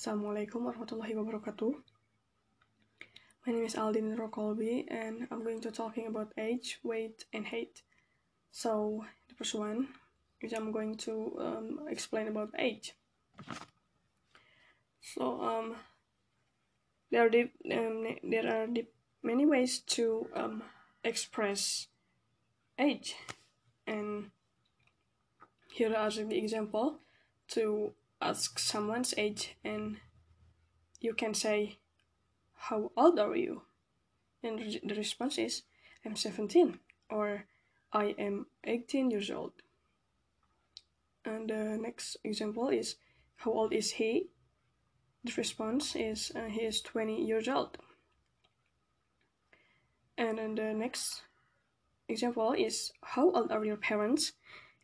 Assalamualaikum warahmatullahi wabarakatuh. My name is Aldin Rokolbi and I'm going to talking about age, weight, and height. So the first one is I'm going to um, explain about age. So um, there are deep, um, there are deep, many ways to um, express age, and here are the example to ask someone's age and you can say how old are you? And the response is i'm 17 or i am 18 years old. And the next example is how old is he? The response is uh, he is 20 years old. And then the next example is how old are your parents?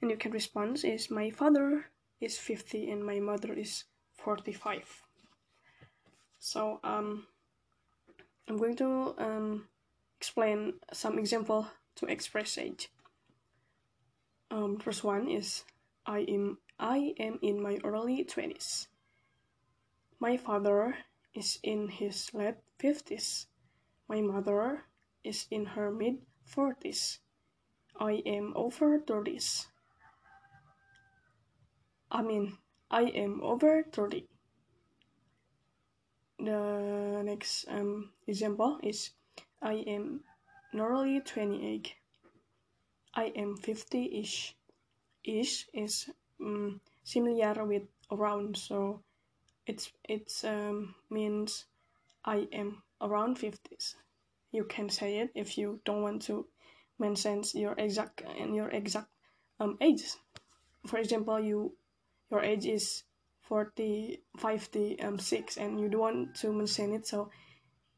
And you can respond is my father is 50 and my mother is 45 so um, i'm going to um, explain some example to express age um, first one is i am i am in my early 20s my father is in his late 50s my mother is in her mid 40s i am over 30s I mean, I am over 30. The next um, example is I am nearly 28. I am 50 ish. Ish is um, similar with around, so it's it's um, means I am around 50s. You can say it if you don't want to mention your exact and your exact um, age. For example, you your age is 40 50 um, 6 and you don't want to mention it so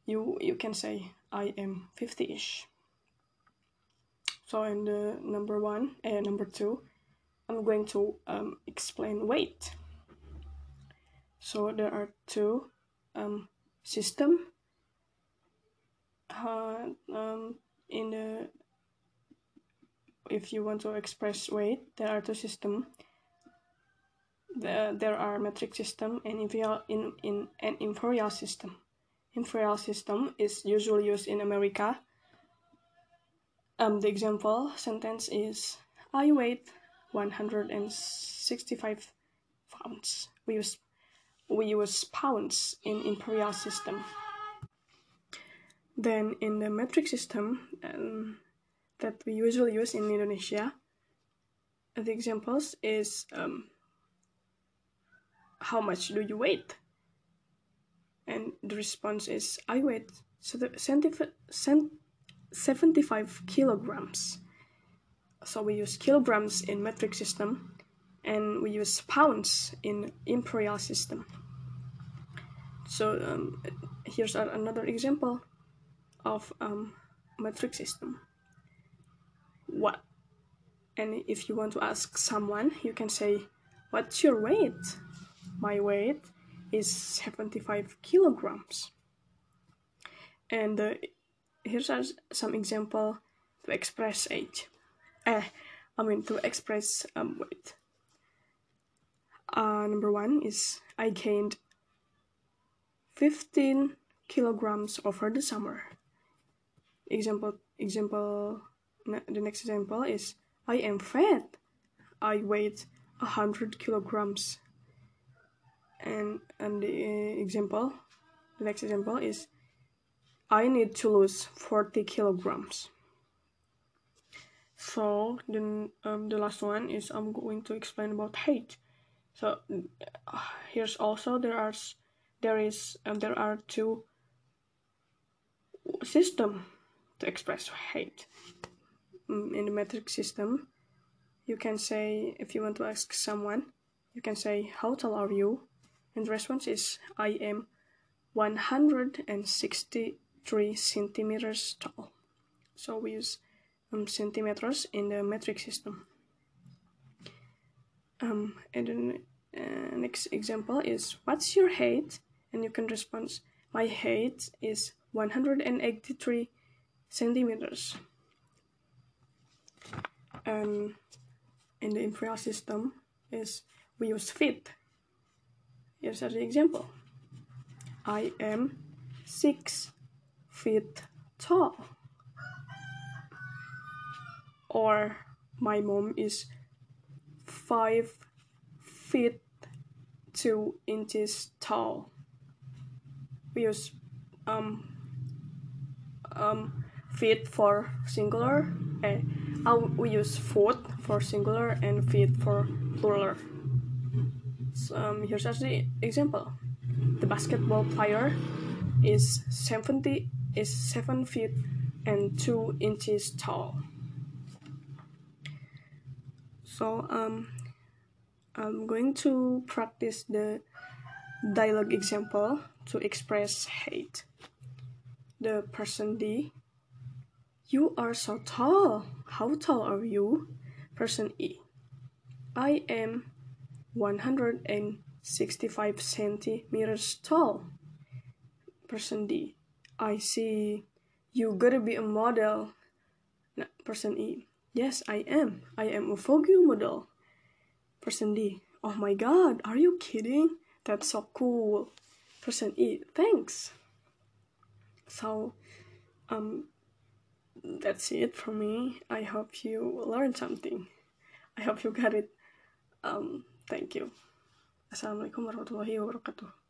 you you can say i am 50ish so in the number one and number two i'm going to um, explain weight. So there are two um, system. Uh, um, in the if you want to express weight there are two system the, there are metric system and imperial, in, in an imperial system. Imperial system is usually used in America. Um, the example sentence is I weigh 165 pounds. We use we use pounds in imperial system. Then in the metric system um, that we usually use in Indonesia, the examples is um, how much do you weigh? And the response is, I weigh 75 kilograms. So we use kilograms in metric system and we use pounds in imperial system. So um, here's another example of um, metric system. What? And if you want to ask someone, you can say, What's your weight? My weight is 75 kilograms. And uh, here's some example to express age. Eh, i mean to express um, weight. Uh, number one is i gained 15 kilograms over the summer. Example example the next example is i am fat. I weighed 100 kilograms and and the example the next example is I need to lose 40 kilograms. So then um, the last one is I'm going to explain about height. So uh, here's also there are there is um, there are two system to express height. Mm, in the metric system you can say if you want to ask someone you can say how tall are you and the response is I am 163 centimeters tall. So we use um, centimeters in the metric system. Um, and then uh, next example is what's your height? And you can respond my height is 183 centimeters. Um, in the imperial system is we use feet Here's an example. I am six feet tall. Or my mom is five feet two inches tall. We use um um feet for singular and uh, we use foot for singular and feet for plural. Um, here's the example. The basketball player is 70 is 7 feet and 2 inches tall. So um, I'm going to practice the dialogue example to express hate. The person D You are so tall. How tall are you? Person E I am 165 centimeters tall. Person D I see. You gotta be a model. person E Yes, I am. I am a Vogue model. Person D Oh my god, are you kidding? That's so cool. Person E Thanks. So, um, that's it for me. I hope you learned something. I hope you got it. Um, thank you. Assalamualaikum warahmatullahi wabarakatuh.